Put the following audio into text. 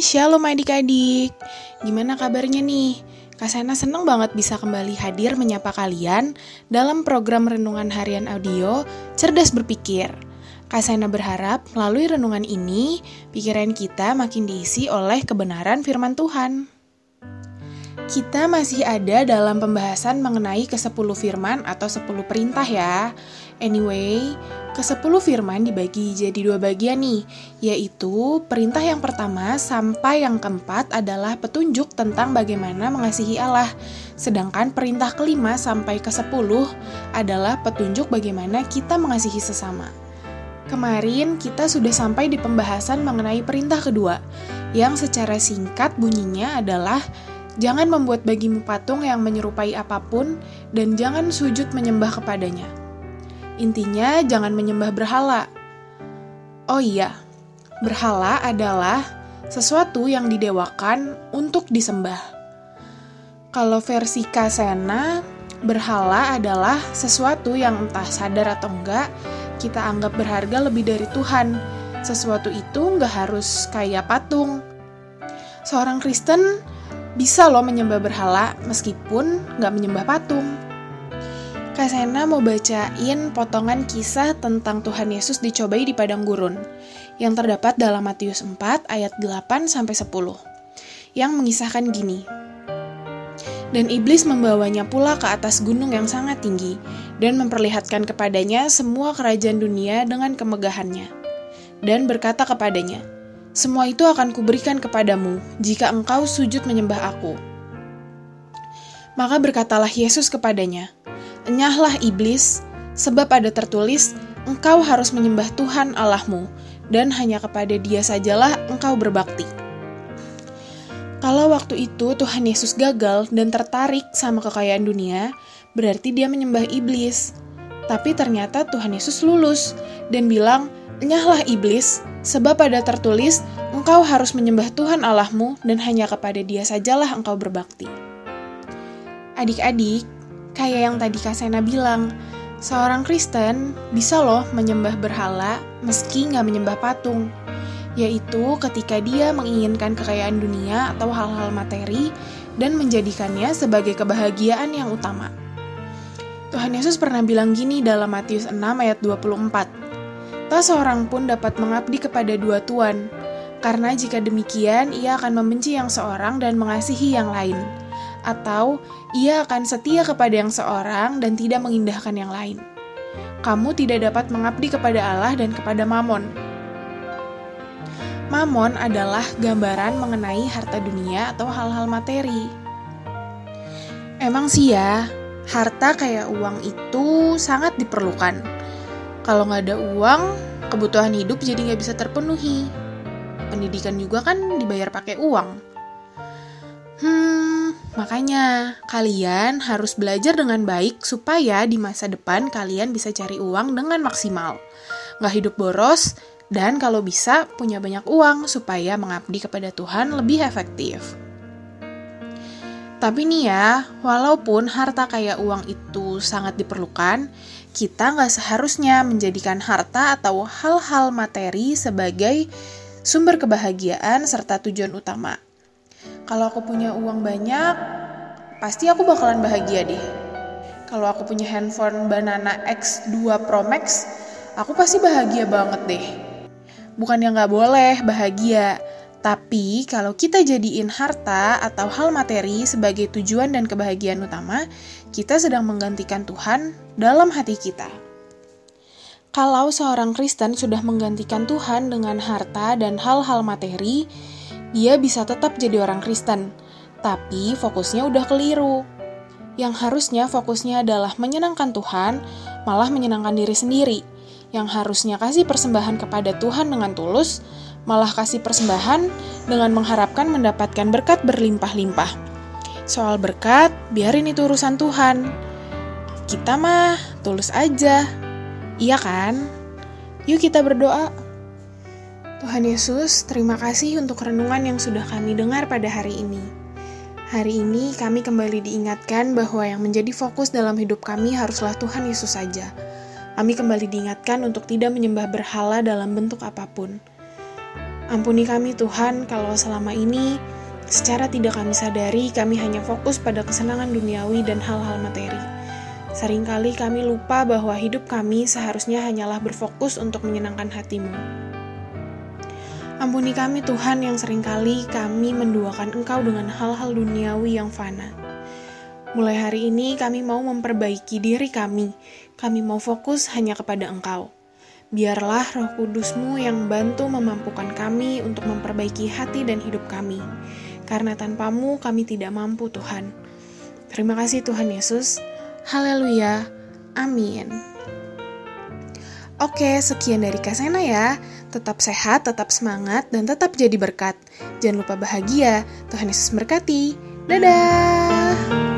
Shalom adik-adik, gimana kabarnya nih? Kak Sena seneng banget bisa kembali hadir menyapa kalian dalam program Renungan Harian Audio Cerdas Berpikir. Kak Sena berharap melalui renungan ini, pikiran kita makin diisi oleh kebenaran firman Tuhan. Kita masih ada dalam pembahasan mengenai ke-10 firman atau 10 perintah ya. Anyway, ke-10 firman dibagi jadi dua bagian nih, yaitu perintah yang pertama sampai yang keempat adalah petunjuk tentang bagaimana mengasihi Allah, sedangkan perintah kelima sampai ke-10 adalah petunjuk bagaimana kita mengasihi sesama. Kemarin kita sudah sampai di pembahasan mengenai perintah kedua, yang secara singkat bunyinya adalah Jangan membuat bagimu patung yang menyerupai apa pun, dan jangan sujud menyembah kepadanya. Intinya, jangan menyembah berhala. Oh iya, berhala adalah sesuatu yang didewakan untuk disembah. Kalau versi Kasena, berhala adalah sesuatu yang entah sadar atau enggak, kita anggap berharga lebih dari Tuhan. Sesuatu itu nggak harus kayak patung. Seorang Kristen bisa loh menyembah berhala meskipun nggak menyembah patung. Kak Sena mau bacain potongan kisah tentang Tuhan Yesus dicobai di padang gurun yang terdapat dalam Matius 4 ayat 8 sampai 10 yang mengisahkan gini. Dan iblis membawanya pula ke atas gunung yang sangat tinggi dan memperlihatkan kepadanya semua kerajaan dunia dengan kemegahannya. Dan berkata kepadanya, Semua itu akan kuberikan kepadamu jika engkau sujud menyembah aku. Maka berkatalah Yesus kepadanya, Enyahlah iblis, sebab ada tertulis, engkau harus menyembah Tuhan Allahmu, dan hanya kepada dia sajalah engkau berbakti. Kalau waktu itu Tuhan Yesus gagal dan tertarik sama kekayaan dunia, berarti dia menyembah iblis. Tapi ternyata Tuhan Yesus lulus dan bilang, Enyahlah iblis, sebab ada tertulis, engkau harus menyembah Tuhan Allahmu dan hanya kepada dia sajalah engkau berbakti. Adik-adik, Kayak yang tadi Kak Sena bilang, seorang Kristen bisa loh menyembah berhala meski nggak menyembah patung. Yaitu ketika dia menginginkan kekayaan dunia atau hal-hal materi dan menjadikannya sebagai kebahagiaan yang utama. Tuhan Yesus pernah bilang gini dalam Matius 6 ayat 24. Tak seorang pun dapat mengabdi kepada dua tuan, karena jika demikian ia akan membenci yang seorang dan mengasihi yang lain atau ia akan setia kepada yang seorang dan tidak mengindahkan yang lain. Kamu tidak dapat mengabdi kepada Allah dan kepada Mamon. Mamon adalah gambaran mengenai harta dunia atau hal-hal materi. Emang sih ya, harta kayak uang itu sangat diperlukan. Kalau nggak ada uang, kebutuhan hidup jadi nggak bisa terpenuhi. Pendidikan juga kan dibayar pakai uang. Hmm, Makanya, kalian harus belajar dengan baik supaya di masa depan kalian bisa cari uang dengan maksimal. Nggak hidup boros, dan kalau bisa punya banyak uang supaya mengabdi kepada Tuhan lebih efektif. Tapi nih ya, walaupun harta kayak uang itu sangat diperlukan, kita nggak seharusnya menjadikan harta atau hal-hal materi sebagai sumber kebahagiaan serta tujuan utama kalau aku punya uang banyak, pasti aku bakalan bahagia deh. Kalau aku punya handphone Banana X2 Pro Max, aku pasti bahagia banget deh. Bukan yang gak boleh bahagia, tapi kalau kita jadiin harta atau hal materi sebagai tujuan dan kebahagiaan utama, kita sedang menggantikan Tuhan dalam hati kita. Kalau seorang Kristen sudah menggantikan Tuhan dengan harta dan hal-hal materi, dia bisa tetap jadi orang Kristen, tapi fokusnya udah keliru. Yang harusnya fokusnya adalah menyenangkan Tuhan, malah menyenangkan diri sendiri. Yang harusnya kasih persembahan kepada Tuhan dengan tulus, malah kasih persembahan dengan mengharapkan mendapatkan berkat berlimpah-limpah. Soal berkat, biarin itu urusan Tuhan. Kita mah tulus aja. Iya kan? Yuk kita berdoa. Tuhan Yesus, terima kasih untuk renungan yang sudah kami dengar pada hari ini. Hari ini kami kembali diingatkan bahwa yang menjadi fokus dalam hidup kami haruslah Tuhan Yesus saja. Kami kembali diingatkan untuk tidak menyembah berhala dalam bentuk apa pun. Ampuni kami Tuhan kalau selama ini secara tidak kami sadari kami hanya fokus pada kesenangan duniawi dan hal-hal materi. Seringkali kami lupa bahwa hidup kami seharusnya hanyalah berfokus untuk menyenangkan hatimu. Ampuni kami Tuhan yang sering kali kami menduakan Engkau dengan hal-hal duniawi yang fana. Mulai hari ini kami mau memperbaiki diri kami. Kami mau fokus hanya kepada Engkau. Biarlah roh kudusmu yang bantu memampukan kami untuk memperbaiki hati dan hidup kami. Karena tanpamu kami tidak mampu Tuhan. Terima kasih Tuhan Yesus. Haleluya. Amin. Oke, sekian dari Kasena ya. Tetap sehat, tetap semangat, dan tetap jadi berkat. Jangan lupa bahagia. Tuhan Yesus berkati. Dadah!